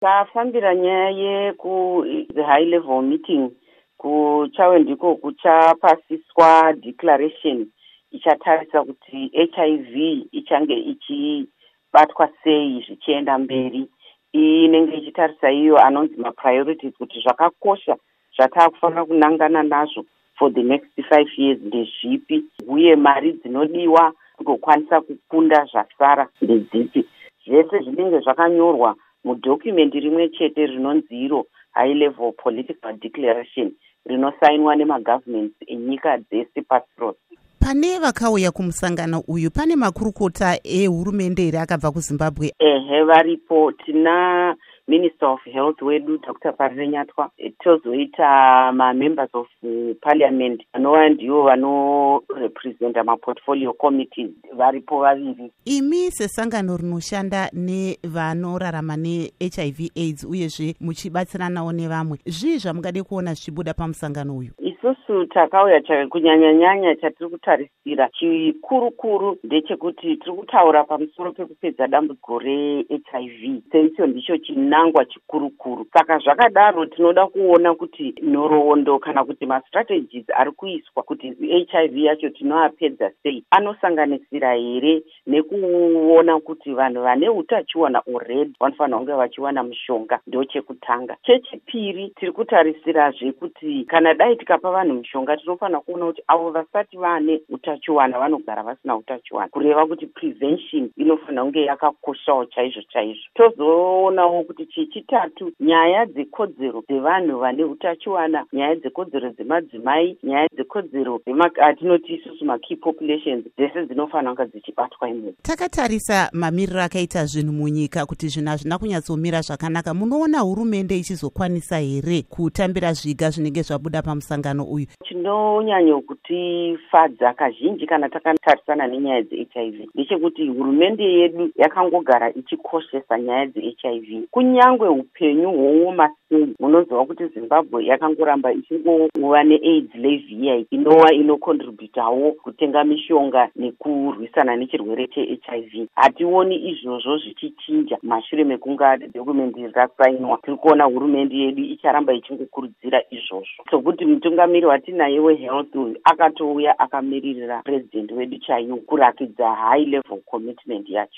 tafambira nyaya yekuhigh level meeting kuchave ndiko kuchapasiswa declaration ichatarisa kuti hiv ichange ichibatwa sei zvichienda mberi. Inenge ichitarisa iyo anonzi mapriorities kuti zvakakosha zvataakufanira kunangana nazvo for the next five years ndezvipi uye mari dzinodiwa kugokwanisa kukunda zvasara ndedzipi zvese zvinenge zvakanyorwa mudhokumendi rimwe chete rinonzi iro high level political declaration rinosainwa nemagavhmendi enyika dzese pasi rose. Pane vakauya kumusangano uyu pane makurukota ehurumende here akabva kuzimbabwe? Ehe varipo. Tina minister of health wedu dr parirenyatwa tozoita mamembers of parliament vanova ndivo vanorepresenta maportfolio committees varipo vaviri. Imi sesangano rinoshanda nevanorarama nehiv aids uyezve muchibatsiranawo nevamwe zvii zvamungade kuona zvichibuda pamusangano uyu isusu takauya kunyanyanyanya chatiri kutarisira chikuru kuru ndechekuti tiri kutaura pamusoro pekupedza dambudziko rehiv seicho ndicho chinangwa chikuru kuru saka zvakadaro tinoda kuona kuti nhoroondo kana kuti mastrategies ari kuiswa kuti hiv yacho tinoapedza sei anosanganisira here nekuona kuti vanhu vane utachiwana already vanofanira kunge vachiwana mushonga ndo chekutanga chechipiri tiri kutarisira kuti kana dai tikapa vanhu mishonga tinofanira kuona kuti avo vasati vane utachiwana vanogara vasina utachiwana. Kureva kuti prevention inofanira kunge yakakoshawo chaizvo chaizvo. Tozoonawo kuti chechitatu nyaya dzekodzero dzevanhu vane utachiwana nyaya dzekodzero dzemadzimai nyaya dzekodzero dzeatinoti isusu makey populations dzese dzinofanira kunge dzichibatwa imomo takatarisa mamiriro akaita zvinhu munyika kuti zvinhu hazvina kunyatsomira zvakanaka munoona hurumende ichizokwanisa here kutambira zviga zvinenge zvabuda pamusangano uyu? Chinonyanyokutifadza kazhinji kana takatarisana nenyaya dzehiv ndechekuti hurumende yedu yakangogara ichikoshesa nyaya dzehiv kunyange upenyu hwooma sei munoziva kuti zimbabwe yakangoramba ichingova neaids levy inova inokontributawo kutenga mishonga nekurwisana nechirwere chehiv hationi izvozvo zvichichinja mashure mekunga dokumendi rasainwa tiri kuona hurumende yedu icharamba ichingokurudzira izvozvo. Sokuti mutungamiri watinaye wehealth akatouya akamiririra purezidendi wedu chaiwo kurakidza high level commitment yacho